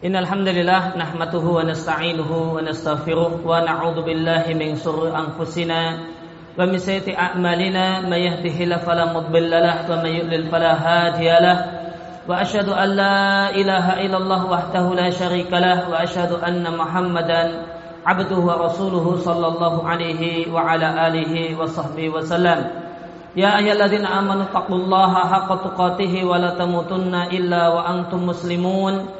إن الحمد لله نحمده ونستعينه ونستغفره ونعوذ بالله من شرور أنفسنا ومن سيئة أعمالنا من يهده الله فلا مضل له ومن يضلل فلا هادي له وأشهد أن لا إله إلا الله وحده لا شريك له وأشهد أن محمدا عبده ورسوله صلى الله عليه وعلى آله وصحبه وسلم. يا أيها الذين آمنوا اتقوا الله حق تقاته ولا تموتن إلا وأنتم مسلمون.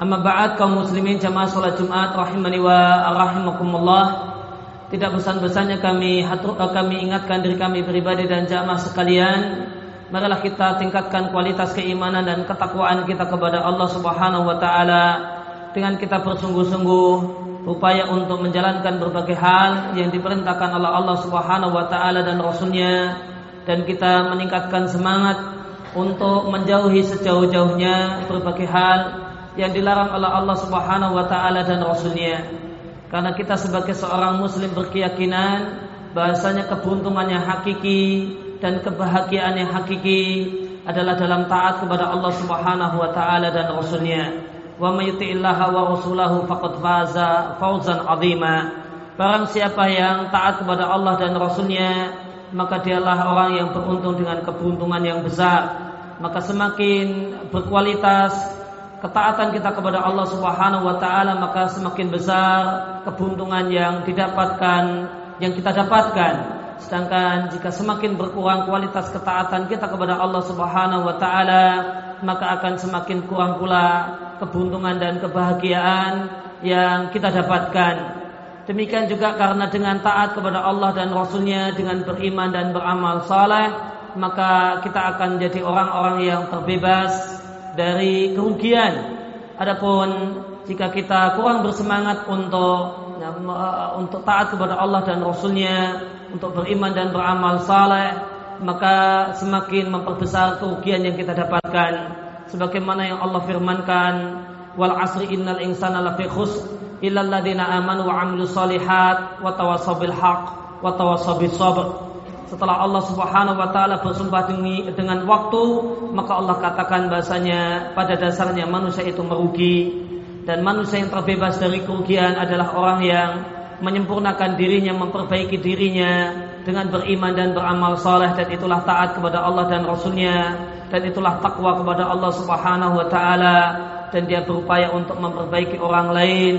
Amma ba'd kaum muslimin jamaah salat Jumat rahimani wa rahimakumullah. Tidak bosan-bosannya kami hatur, kami ingatkan diri kami pribadi dan jamaah sekalian, marilah kita tingkatkan kualitas keimanan dan ketakwaan kita kepada Allah Subhanahu wa taala dengan kita bersungguh-sungguh upaya untuk menjalankan berbagai hal yang diperintahkan oleh Allah Subhanahu wa taala dan rasulnya dan kita meningkatkan semangat untuk menjauhi sejauh-jauhnya berbagai hal yang dilarang oleh Allah Subhanahu wa taala dan rasulnya. Karena kita sebagai seorang muslim berkeyakinan bahasanya keberuntungan yang hakiki dan kebahagiaan yang hakiki adalah dalam taat kepada Allah Subhanahu wa taala dan rasulnya. Wa may wa rasulahu faqad faza fawzan 'azima. Barang siapa yang taat kepada Allah dan rasulnya maka dialah orang yang beruntung dengan keberuntungan yang besar. Maka semakin berkualitas ketaatan kita kepada Allah Subhanahu wa taala maka semakin besar keberuntungan yang didapatkan yang kita dapatkan. Sedangkan jika semakin berkurang kualitas ketaatan kita kepada Allah Subhanahu wa taala maka akan semakin kurang pula keberuntungan dan kebahagiaan yang kita dapatkan. Demikian juga karena dengan taat kepada Allah dan Rasulnya dengan beriman dan beramal saleh maka kita akan jadi orang-orang yang terbebas dari kerugian. Adapun jika kita kurang bersemangat untuk ya, untuk taat kepada Allah dan Rasulnya, untuk beriman dan beramal saleh, maka semakin memperbesar kerugian yang kita dapatkan. Sebagaimana yang Allah firmankan, wal asri innal insana lafi khusr illa alladziina amanu wa 'amilus solihat wa tawassaw bil haqq wa tawassaw bis sabr setelah Allah Subhanahu wa taala bersumpah dengan waktu, maka Allah katakan bahasanya pada dasarnya manusia itu merugi dan manusia yang terbebas dari kerugian adalah orang yang menyempurnakan dirinya, memperbaiki dirinya dengan beriman dan beramal saleh dan itulah taat kepada Allah dan Rasulnya dan itulah takwa kepada Allah Subhanahu wa taala dan dia berupaya untuk memperbaiki orang lain,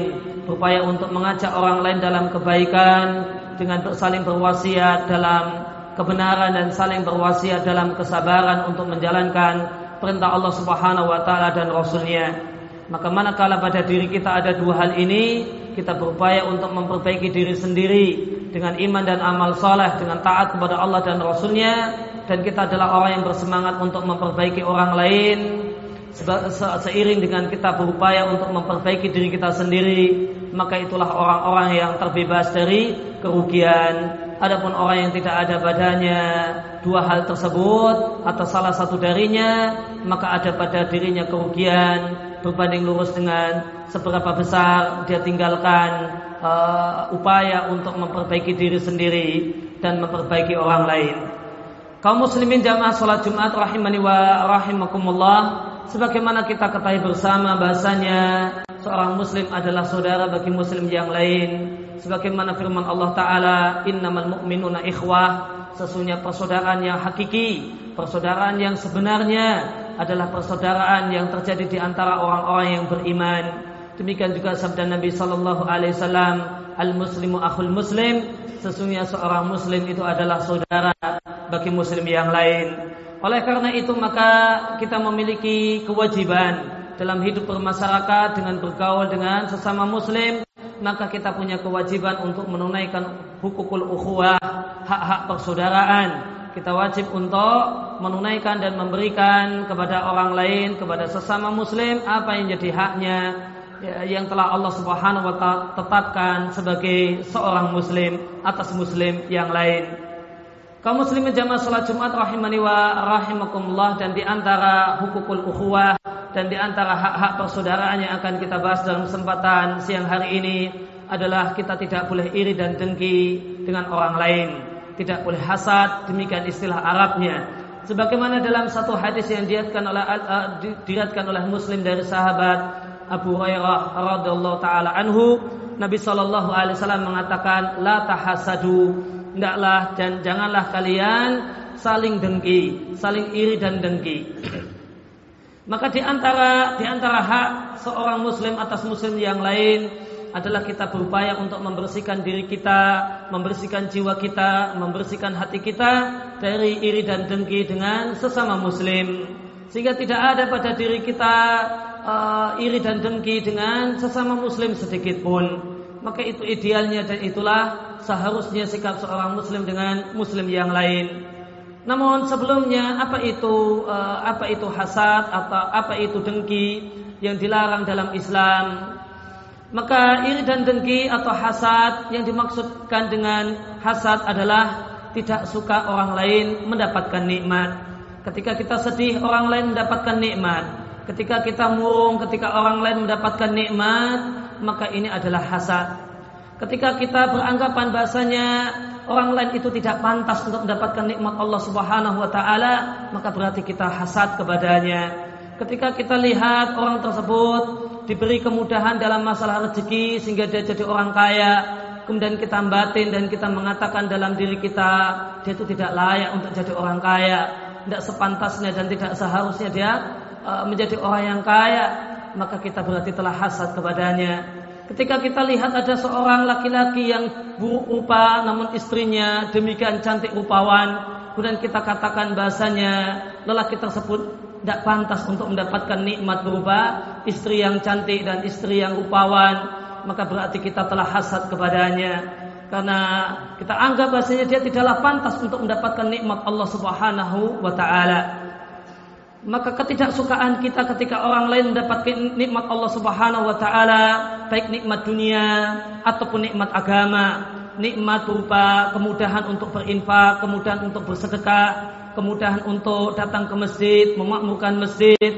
berupaya untuk mengajak orang lain dalam kebaikan dengan saling berwasiat dalam kebenaran dan saling berwasiat dalam kesabaran untuk menjalankan perintah Allah Subhanahu wa taala dan rasulnya. Maka manakala pada diri kita ada dua hal ini, kita berupaya untuk memperbaiki diri sendiri dengan iman dan amal soleh, dengan taat kepada Allah dan Rasulnya, dan kita adalah orang yang bersemangat untuk memperbaiki orang lain, seiring dengan kita berupaya untuk memperbaiki diri kita sendiri, maka itulah orang-orang yang terbebas dari kerugian. Adapun orang yang tidak ada badannya dua hal tersebut atau salah satu darinya, maka ada pada dirinya kerugian berbanding lurus dengan seberapa besar dia tinggalkan uh, upaya untuk memperbaiki diri sendiri dan memperbaiki orang lain. Kaum muslimin jamaah salat Jumat rahimani wa rahimakumullah sebagaimana kita ketahui bersama bahasanya seorang muslim adalah saudara bagi muslim yang lain sebagaimana firman Allah taala innamal mu'minuna ikhwah. Sesungguhnya persaudaraan yang hakiki persaudaraan yang sebenarnya adalah persaudaraan yang terjadi di antara orang-orang yang beriman. Demikian juga sabda Nabi sallallahu alaihi wasallam al muslimu akhul muslim. Sesungguhnya seorang muslim itu adalah saudara bagi muslim yang lain. Oleh karena itu maka kita memiliki kewajiban dalam hidup bermasyarakat dengan bergaul dengan sesama muslim maka kita punya kewajiban untuk menunaikan hukukul ukhuwah, hak-hak persaudaraan. Kita wajib untuk menunaikan dan memberikan kepada orang lain, kepada sesama muslim apa yang jadi haknya ya, yang telah Allah Subhanahu wa taala tetapkan sebagai seorang muslim atas muslim yang lain. Kaum muslimin jamaah salat Jumat rahimani wa rahimakumullah dan di antara hukukul ukhuwah dan di antara hak-hak persaudaraan yang akan kita bahas dalam kesempatan siang hari ini adalah kita tidak boleh iri dan dengki dengan orang lain. Tidak boleh hasad, demikian istilah Arabnya. Sebagaimana dalam satu hadis yang diriatkan oleh uh, oleh Muslim dari sahabat Abu Hurairah radhiyallahu taala anhu, Nabi sallallahu alaihi wasallam mengatakan la tahasadu hendaklah dan janganlah kalian saling dengki, saling iri dan dengki. Maka di antara di antara hak seorang muslim atas muslim yang lain adalah kita berupaya untuk membersihkan diri kita, membersihkan jiwa kita, membersihkan hati kita dari iri dan dengki dengan sesama muslim. Sehingga tidak ada pada diri kita uh, iri dan dengki dengan sesama muslim sedikit pun maka itu idealnya dan itulah seharusnya sikap seorang muslim dengan muslim yang lain. Namun sebelumnya apa itu uh, apa itu hasad atau apa itu dengki yang dilarang dalam Islam? Maka iri dan dengki atau hasad yang dimaksudkan dengan hasad adalah tidak suka orang lain mendapatkan nikmat. Ketika kita sedih orang lain mendapatkan nikmat. Ketika kita murung ketika orang lain mendapatkan nikmat, maka ini adalah hasad. Ketika kita beranggapan bahasanya orang lain itu tidak pantas untuk mendapatkan nikmat Allah Subhanahu wa taala, maka berarti kita hasad kepadanya. Ketika kita lihat orang tersebut diberi kemudahan dalam masalah rezeki sehingga dia jadi orang kaya, kemudian kita batin dan kita mengatakan dalam diri kita dia itu tidak layak untuk jadi orang kaya, tidak sepantasnya dan tidak seharusnya dia uh, menjadi orang yang kaya, maka kita berarti telah hasad kepadanya. Ketika kita lihat ada seorang laki-laki yang buruk rupa namun istrinya demikian cantik rupawan, kemudian kita katakan bahasanya lelaki tersebut tidak pantas untuk mendapatkan nikmat berupa istri yang cantik dan istri yang rupawan, maka berarti kita telah hasad kepadanya. Karena kita anggap bahasanya dia tidaklah pantas untuk mendapatkan nikmat Allah Subhanahu wa taala maka ketidaksukaan kita ketika orang lain mendapatkan nikmat Allah Subhanahu wa taala, baik nikmat dunia ataupun nikmat agama, nikmat berupa kemudahan untuk berinfak, kemudahan untuk bersedekah, kemudahan untuk datang ke masjid, memakmurkan masjid.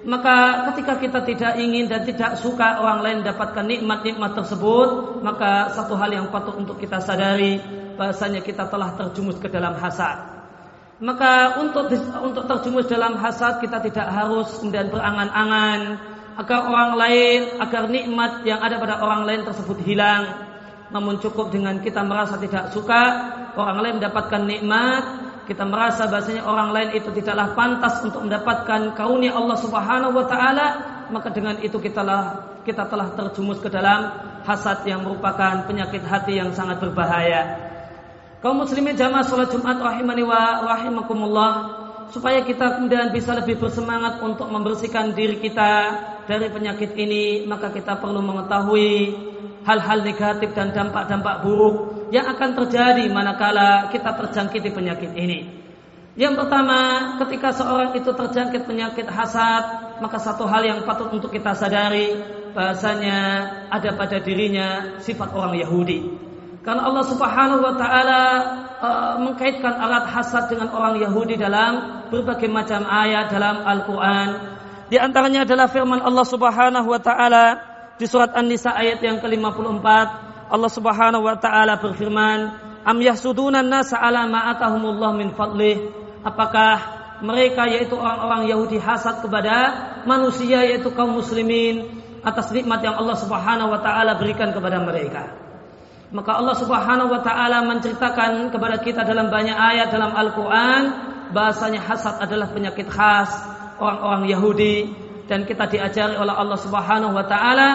Maka ketika kita tidak ingin dan tidak suka orang lain mendapatkan nikmat-nikmat tersebut, maka satu hal yang patut untuk kita sadari bahasanya kita telah terjumus ke dalam hasad. Maka untuk untuk terjumus dalam hasad kita tidak harus kemudian berangan-angan agar orang lain, agar nikmat yang ada pada orang lain tersebut hilang. Namun cukup dengan kita merasa tidak suka orang lain mendapatkan nikmat, kita merasa bahasanya orang lain itu tidaklah pantas untuk mendapatkan karunia Allah Subhanahu wa taala, maka dengan itu kita kita telah terjumus ke dalam hasad yang merupakan penyakit hati yang sangat berbahaya. Kaum muslimin jamaah salat Jumat rahimani wa rahimakumullah supaya kita kemudian bisa lebih bersemangat untuk membersihkan diri kita dari penyakit ini maka kita perlu mengetahui hal-hal negatif dan dampak-dampak buruk yang akan terjadi manakala kita terjangkiti penyakit ini. Yang pertama, ketika seorang itu terjangkit penyakit hasad, maka satu hal yang patut untuk kita sadari bahasanya ada pada dirinya sifat orang Yahudi. Karena Allah Subhanahu wa taala uh, mengkaitkan alat hasad dengan orang Yahudi dalam berbagai macam ayat dalam Al-Qur'an. Di antaranya adalah firman Allah Subhanahu wa taala di surat An-Nisa ayat yang ke-54. Allah Subhanahu wa taala berfirman, "Am yahsuduna an-nasa ala ma atahumullah min fadlih?" Apakah mereka yaitu orang-orang Yahudi hasad kepada manusia yaitu kaum muslimin atas nikmat yang Allah Subhanahu wa taala berikan kepada mereka. Maka Allah Subhanahu wa taala menceritakan kepada kita dalam banyak ayat dalam Al-Qur'an bahasanya hasad adalah penyakit khas orang-orang Yahudi dan kita diajari oleh Allah Subhanahu wa taala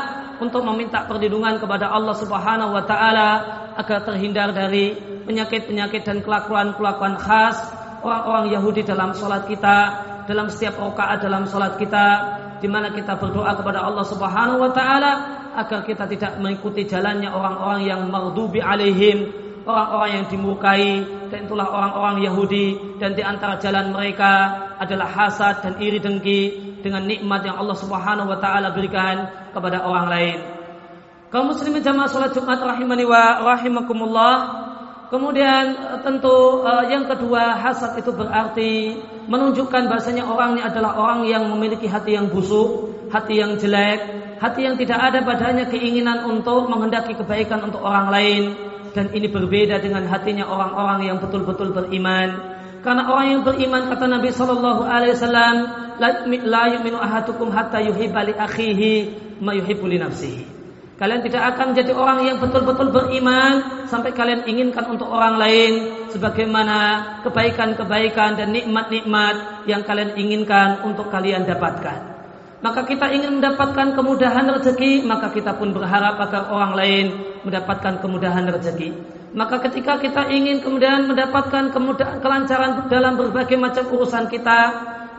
untuk meminta perlindungan kepada Allah Subhanahu wa taala agar terhindar dari penyakit-penyakit dan kelakuan-kelakuan khas orang-orang Yahudi dalam sholat kita, dalam setiap rakaat dalam sholat kita, di mana kita berdoa kepada Allah Subhanahu wa taala agar kita tidak mengikuti jalannya orang-orang yang maghdubi alaihim, orang-orang yang dimurkai dan itulah orang-orang Yahudi dan di antara jalan mereka adalah hasad dan iri dengki dengan nikmat yang Allah Subhanahu wa taala berikan kepada orang lain. Kaum muslimin jamaah salat Jumat rahimani wa rahimakumullah. Kemudian tentu uh, yang kedua hasad itu berarti menunjukkan bahasanya orang ini adalah orang yang memiliki hati yang busuk, hati yang jelek, hati yang tidak ada padanya keinginan untuk menghendaki kebaikan untuk orang lain dan ini berbeda dengan hatinya orang-orang yang betul-betul beriman. Karena orang yang beriman kata Nabi Shallallahu Alaihi Wasallam, la yu'minu ahadukum hatta yuhibba li akhihi ma yuhibbu li nafsihi. Kalian tidak akan menjadi orang yang betul-betul beriman sampai kalian inginkan untuk orang lain sebagaimana kebaikan-kebaikan dan nikmat-nikmat yang kalian inginkan untuk kalian dapatkan. Maka kita ingin mendapatkan kemudahan rezeki, maka kita pun berharap agar orang lain mendapatkan kemudahan rezeki. Maka ketika kita ingin kemudian mendapatkan kemudahan kelancaran dalam berbagai macam urusan kita,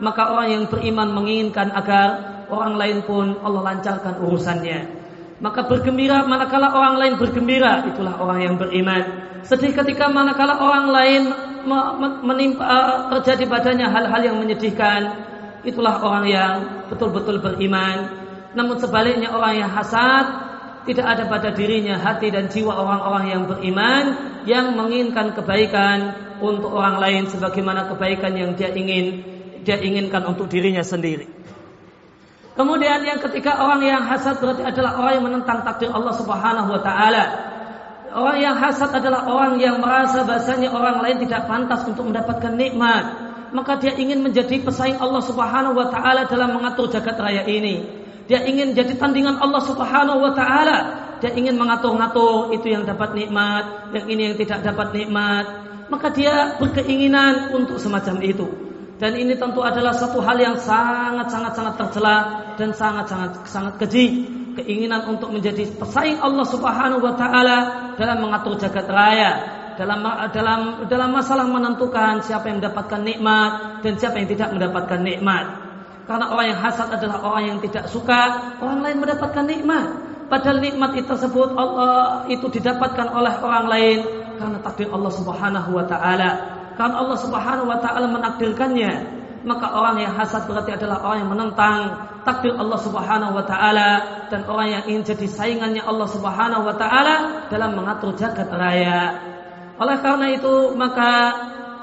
maka orang yang beriman menginginkan agar orang lain pun Allah lancarkan urusannya. Maka bergembira manakala orang lain bergembira, itulah orang yang beriman. Sedih ketika manakala orang lain menimpa, eh, terjadi padanya hal-hal yang menyedihkan, itulah orang yang betul-betul beriman. Namun sebaliknya orang yang hasad tidak ada pada dirinya hati dan jiwa orang-orang yang beriman yang menginginkan kebaikan untuk orang lain sebagaimana kebaikan yang dia ingin dia inginkan untuk dirinya sendiri. Kemudian yang ketiga orang yang hasad berarti adalah orang yang menentang takdir Allah Subhanahu wa taala. Orang yang hasad adalah orang yang merasa bahasanya orang lain tidak pantas untuk mendapatkan nikmat. Maka dia ingin menjadi pesaing Allah Subhanahu wa taala dalam mengatur jagat raya ini. Dia ingin jadi tandingan Allah Subhanahu wa taala. Dia ingin mengatur-ngatur itu yang dapat nikmat, yang ini yang tidak dapat nikmat. Maka dia berkeinginan untuk semacam itu. Dan ini tentu adalah satu hal yang sangat-sangat sangat tercela dan sangat-sangat sangat keji. Keinginan untuk menjadi pesaing Allah Subhanahu wa taala dalam mengatur jagat raya, dalam dalam dalam masalah menentukan siapa yang mendapatkan nikmat dan siapa yang tidak mendapatkan nikmat. Karena orang yang hasad adalah orang yang tidak suka orang lain mendapatkan nikmat. Padahal nikmat itu tersebut Allah itu didapatkan oleh orang lain karena takdir Allah Subhanahu wa taala. Karena Allah Subhanahu wa taala menakdirkannya. Maka orang yang hasad berarti adalah orang yang menentang takdir Allah Subhanahu wa taala dan orang yang ingin jadi saingannya Allah Subhanahu wa taala dalam mengatur jagat raya. Oleh karena itu, maka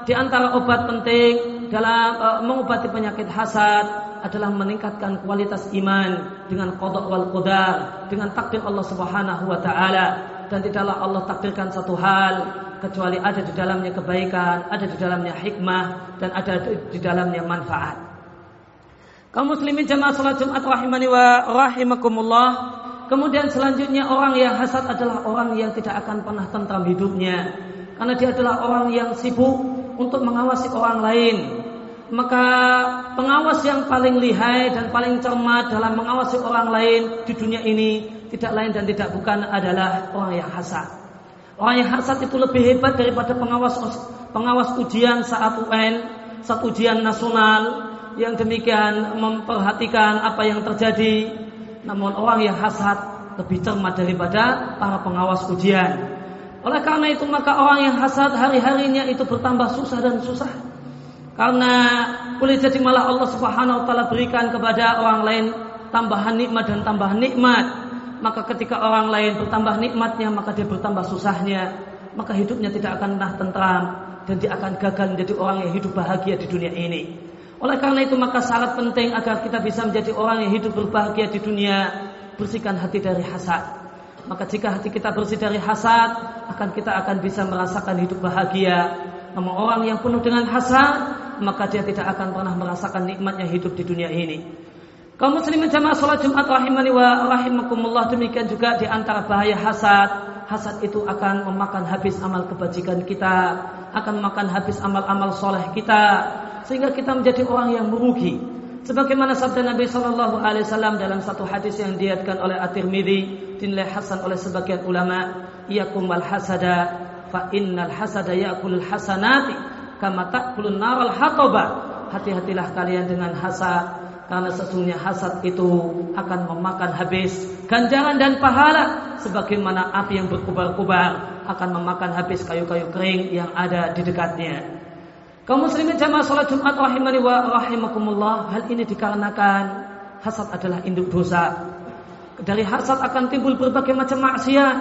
di antara obat penting dalam uh, mengobati penyakit hasad adalah meningkatkan kualitas iman dengan qada wal qadar, dengan takdir Allah Subhanahu wa taala dan tidaklah Allah takdirkan satu hal kecuali ada di dalamnya kebaikan, ada di dalamnya hikmah dan ada di dalamnya manfaat. Kaum muslimin jamaah salat Jumat rahimani wa rahimakumullah. Kemudian selanjutnya orang yang hasad adalah orang yang tidak akan pernah tentram hidupnya karena dia adalah orang yang sibuk untuk mengawasi orang lain. Maka pengawas yang paling lihai dan paling cermat dalam mengawasi orang lain di dunia ini tidak lain dan tidak bukan adalah orang yang hasad. Orang yang hasad itu lebih hebat daripada pengawas pengawas ujian saat UN, saat ujian nasional yang demikian memperhatikan apa yang terjadi. Namun orang yang hasad lebih cermat daripada para pengawas ujian. Oleh karena itu maka orang yang hasad hari-harinya itu bertambah susah dan susah. Karena boleh jadi malah Allah Subhanahu wa taala berikan kepada orang lain tambahan nikmat dan tambahan nikmat maka ketika orang lain bertambah nikmatnya maka dia bertambah susahnya. Maka hidupnya tidak akan pernah tentram dan dia akan gagal menjadi orang yang hidup bahagia di dunia ini. Oleh karena itu maka syarat penting agar kita bisa menjadi orang yang hidup berbahagia di dunia bersihkan hati dari hasad. Maka jika hati kita bersih dari hasad akan kita akan bisa merasakan hidup bahagia. Namun orang yang penuh dengan hasad maka dia tidak akan pernah merasakan nikmatnya hidup di dunia ini Kaum muslimin jamaah salat Jumat rahimani wa rahimakumullah demikian juga di antara bahaya hasad. Hasad itu akan memakan habis amal kebajikan kita, akan memakan habis amal-amal soleh kita, sehingga kita menjadi orang yang merugi. Sebagaimana sabda Nabi Shallallahu Alaihi Wasallam dalam satu hadis yang diatkan oleh At-Tirmidzi, dinilai hasan oleh sebagian ulama, iyakum wal hasada, fa innal hasada ya'kulul hasanati, kama ta'kulun naral hatoba. Hati-hatilah kalian dengan hasad, karena sesungguhnya hasad itu akan memakan habis ganjaran dan pahala sebagaimana api yang berkubar-kubar akan memakan habis kayu-kayu kering yang ada di dekatnya. Kaum muslimin jamaah salat Jumat rahimani wa rahimakumullah. Hal ini dikarenakan hasad adalah induk dosa. Dari hasad akan timbul berbagai macam maksiat.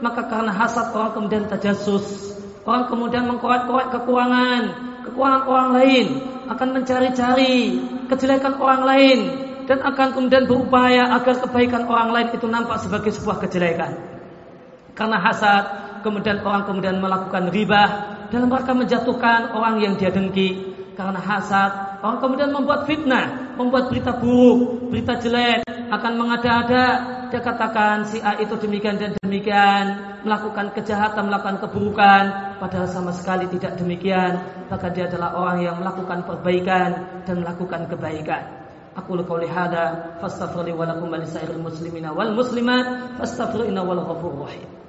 Maka karena hasad orang kemudian tajasus. Orang kemudian mengkorek-korek kekurangan, kekurangan orang lain, akan mencari-cari kejelekan orang lain dan akan kemudian berupaya agar kebaikan orang lain itu nampak sebagai sebuah kejelekan. Karena hasad, kemudian orang kemudian melakukan ribah, dalam rangka menjatuhkan orang yang dia dengki karena hasad orang kemudian membuat fitnah membuat berita buruk berita jelek akan mengada-ada dia katakan si A itu demikian dan demikian melakukan kejahatan melakukan keburukan padahal sama sekali tidak demikian maka dia adalah orang yang melakukan perbaikan dan melakukan kebaikan. Aku qauli hada fastaghfiru wa lakum muslimina wal muslimat fastaghfiru wal rahim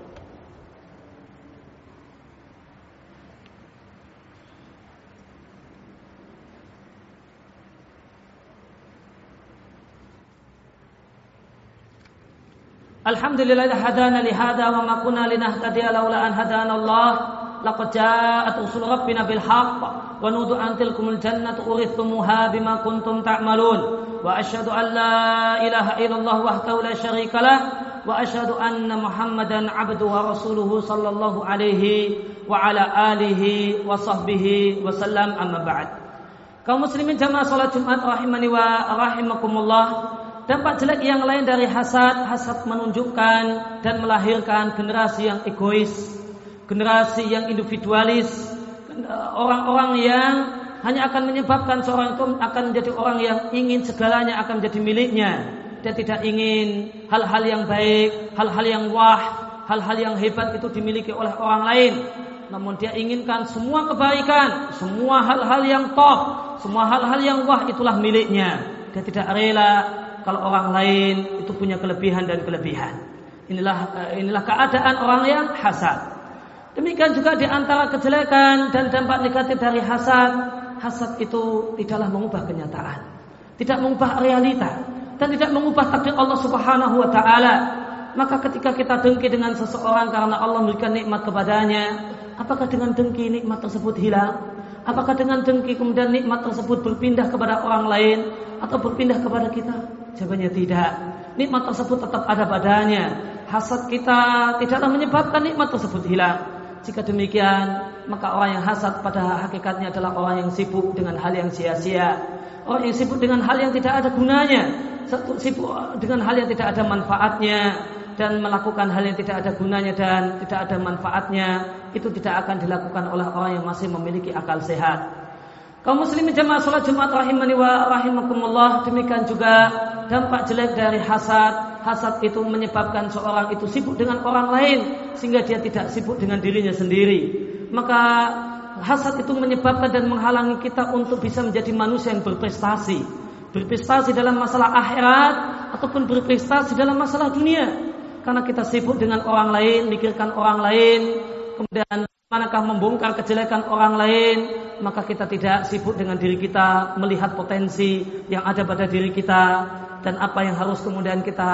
الحمد لله الذي هدانا لهذا وما كنا لنهتدي لولا أن هدانا الله لقد جاءت رسل ربنا بالحق ونود أن تلكم الجنة اورثتموها بما كنتم تعملون. وأشهد أن لا إله إلا الله وحده لا شريك له وأشهد أن محمدا عبده ورسوله صلى الله عليه وعلى آله وصحبه وسلم. أما بعد كمسلمين جماعة صلاة الجمعة رحمني ورحمكم الله. Dampak jelek yang lain dari hasad, hasad menunjukkan dan melahirkan generasi yang egois, generasi yang individualis, orang-orang yang hanya akan menyebabkan seorang itu akan menjadi orang yang ingin segalanya akan menjadi miliknya. Dia tidak ingin hal-hal yang baik, hal-hal yang wah, hal-hal yang hebat itu dimiliki oleh orang lain. Namun dia inginkan semua kebaikan, semua hal-hal yang toh, semua hal-hal yang wah itulah miliknya. Dia tidak rela kalau orang lain itu punya kelebihan dan kelebihan. Inilah eh, inilah keadaan orang yang hasad. Demikian juga di antara kejelekan dan dampak negatif dari hasad, hasad itu tidaklah mengubah kenyataan, tidak mengubah realita dan tidak mengubah takdir Allah Subhanahu wa taala. Maka ketika kita dengki dengan seseorang karena Allah memberikan nikmat kepadanya, apakah dengan dengki nikmat tersebut hilang? Apakah dengan dengki kemudian nikmat tersebut berpindah kepada orang lain atau berpindah kepada kita? Jawabannya tidak. Nikmat tersebut tetap ada padanya. Hasad kita tidaklah menyebabkan nikmat tersebut hilang. Jika demikian, maka orang yang hasad pada hakikatnya adalah orang yang sibuk dengan hal yang sia-sia. Orang yang sibuk dengan hal yang tidak ada gunanya. Sibuk dengan hal yang tidak ada manfaatnya dan melakukan hal yang tidak ada gunanya dan tidak ada manfaatnya itu tidak akan dilakukan oleh orang yang masih memiliki akal sehat. Kaum muslimin jemaah salat Jumat rahimani wa rahimakumullah demikian juga dampak jelek dari hasad. Hasad itu menyebabkan seorang itu sibuk dengan orang lain sehingga dia tidak sibuk dengan dirinya sendiri. Maka hasad itu menyebabkan dan menghalangi kita untuk bisa menjadi manusia yang berprestasi. Berprestasi dalam masalah akhirat ataupun berprestasi dalam masalah dunia. Karena kita sibuk dengan orang lain, mikirkan orang lain, kemudian manakah membongkar kejelekan orang lain, maka kita tidak sibuk dengan diri kita melihat potensi yang ada pada diri kita dan apa yang harus kemudian kita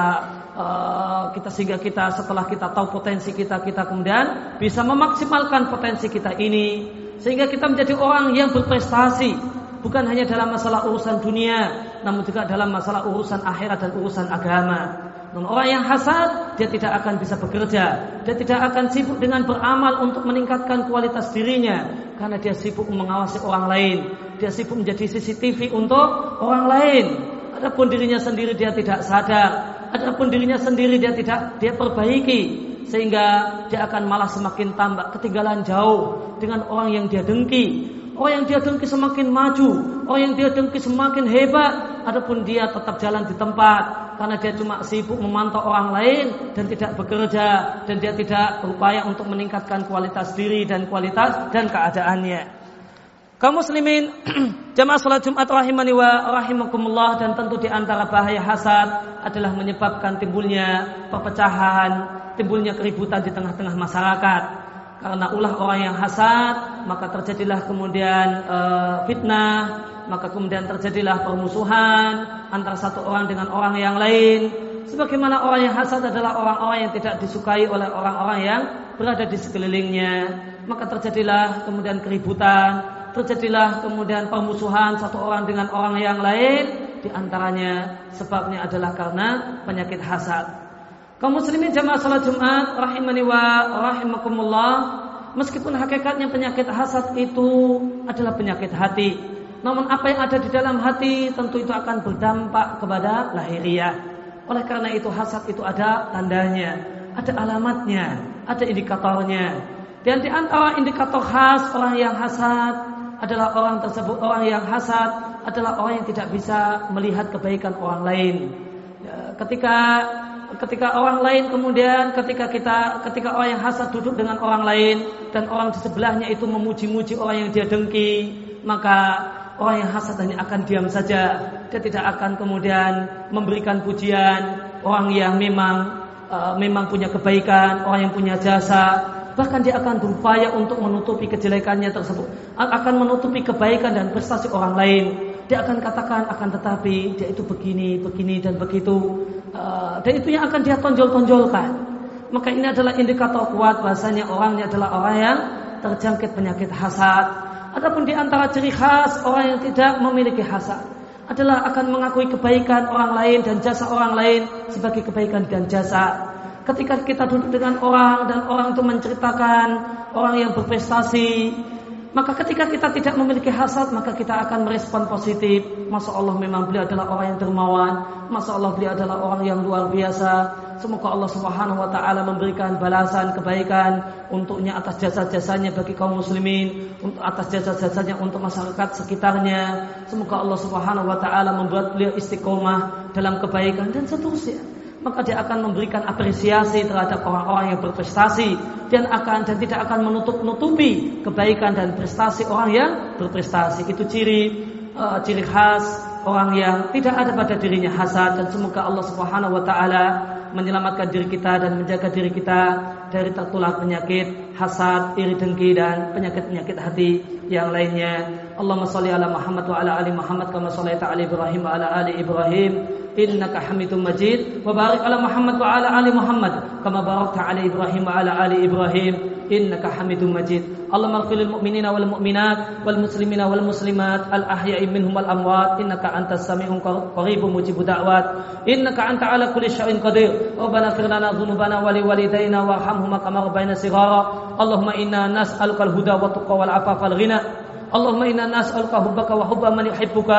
uh, kita sehingga kita setelah kita tahu potensi kita kita kemudian bisa memaksimalkan potensi kita ini. Sehingga kita menjadi orang yang berprestasi bukan hanya dalam masalah urusan dunia namun juga dalam masalah urusan akhirat dan urusan agama dan orang yang hasad, dia tidak akan bisa bekerja. Dia tidak akan sibuk dengan beramal untuk meningkatkan kualitas dirinya. Karena dia sibuk mengawasi orang lain. Dia sibuk menjadi CCTV untuk orang lain. Adapun dirinya sendiri dia tidak sadar. Adapun dirinya sendiri dia tidak dia perbaiki. Sehingga dia akan malah semakin tambah ketinggalan jauh dengan orang yang dia dengki. Orang yang dia dengki semakin maju, orang yang dia dengki semakin hebat, adapun dia tetap jalan di tempat karena dia cuma sibuk memantau orang lain dan tidak bekerja dan dia tidak berupaya untuk meningkatkan kualitas diri dan kualitas dan keadaannya. Kaum muslimin jamaah salat Jumat rahimani wa rahimakumullah dan tentu di antara bahaya hasad adalah menyebabkan timbulnya perpecahan, timbulnya keributan di tengah-tengah masyarakat karena ulah orang yang hasad maka terjadilah kemudian e, fitnah maka kemudian terjadilah permusuhan antara satu orang dengan orang yang lain. Sebagaimana orang yang hasad adalah orang-orang yang tidak disukai oleh orang-orang yang berada di sekelilingnya. Maka terjadilah kemudian keributan terjadilah kemudian permusuhan satu orang dengan orang yang lain. Di antaranya sebabnya adalah karena penyakit hasad. Kaum muslimin jamaah salat Jumat rahimani wa rahimakumullah meskipun hakikatnya penyakit hasad itu adalah penyakit hati. Namun apa yang ada di dalam hati tentu itu akan berdampak kepada lahiriah. Oleh karena itu hasad itu ada tandanya, ada alamatnya, ada indikatornya. Dan di antara indikator khas orang yang hasad adalah orang tersebut orang yang hasad adalah orang yang tidak bisa melihat kebaikan orang lain. Ya, ketika ketika orang lain kemudian ketika kita ketika orang yang hasad duduk dengan orang lain dan orang di sebelahnya itu memuji-muji orang yang dia dengki, maka orang yang hasad hanya akan diam saja. Dia tidak akan kemudian memberikan pujian orang yang memang uh, memang punya kebaikan, orang yang punya jasa, bahkan dia akan berupaya untuk menutupi kejelekannya tersebut, akan menutupi kebaikan dan prestasi orang lain. Dia akan katakan akan tetapi dia itu begini, begini dan begitu. Uh, dan itu yang akan dia tonjol-tonjolkan. Maka ini adalah indikator kuat bahasanya orangnya adalah orang yang terjangkit penyakit hasad. Adapun di antara ciri khas orang yang tidak memiliki hasad adalah akan mengakui kebaikan orang lain dan jasa orang lain sebagai kebaikan dan jasa ketika kita duduk dengan orang dan orang itu menceritakan orang yang berprestasi, maka ketika kita tidak memiliki hasad, maka kita akan merespon positif. Masya Allah memang beliau adalah orang yang dermawan. Masya Allah beliau adalah orang yang luar biasa. Semoga Allah Subhanahu Wa Taala memberikan balasan kebaikan untuknya atas jasa-jasanya bagi kaum muslimin, untuk atas jasa-jasanya untuk masyarakat sekitarnya. Semoga Allah Subhanahu Wa Taala membuat beliau istiqomah dalam kebaikan dan seterusnya maka dia akan memberikan apresiasi terhadap orang-orang yang berprestasi dan akan dan tidak akan menutup-nutupi kebaikan dan prestasi orang yang berprestasi. Itu ciri uh, ciri khas orang yang tidak ada pada dirinya hasad dan semoga Allah Subhanahu wa taala menyelamatkan diri kita dan menjaga diri kita dari tertular penyakit hasad, iri dengki dan penyakit-penyakit hati yang lainnya. Allahumma shalli ala Muhammad wa ala ali Muhammad kama shallaita ala Ibrahim wa ala ali Ibrahim wa barik ala Muhammad wa ala ali Muhammad kama barakta ala Ibrahim wa ala ali Ibrahim إنك حميد مجيد. اللهم اغفر للمؤمنين والمؤمنات والمسلمين والمسلمات الأحياء منهم والأموات. إنك أنت السميع قريب مجيب دعوات إنك أنت على كل شيء قدير. ربنا اغفر لنا ذنوبنا ولوالدينا وارحمهما كما ربينا صغارا. اللهم إنا نسألك الهدى والتقى والعفاف والغنى. اللهم إنا نسألك حبك وحب من يحبك.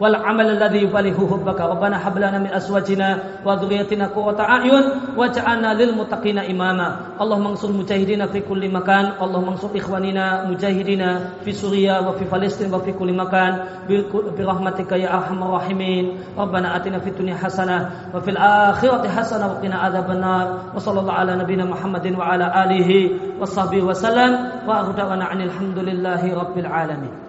والعمل الذي يبالغ حبك. ربنا هب لنا من أزواجنا وذريتنا قرة أعين واجعلنا للمتقين إماما. اللهم انصر المجاهدين في كل مكان. اللهم انصر إخواننا مجاهدين في سوريا وفي فلسطين وفي كل مكان. برحمتك يا أرحم الراحمين. ربنا آتنا في الدنيا حسنة وفي الآخرة حسنة وقنا عذاب النار. وصلى الله على نبينا محمد وعلى آله وصحبه وسلم. واخر دعوانا عن الحمد لله رب العالمين.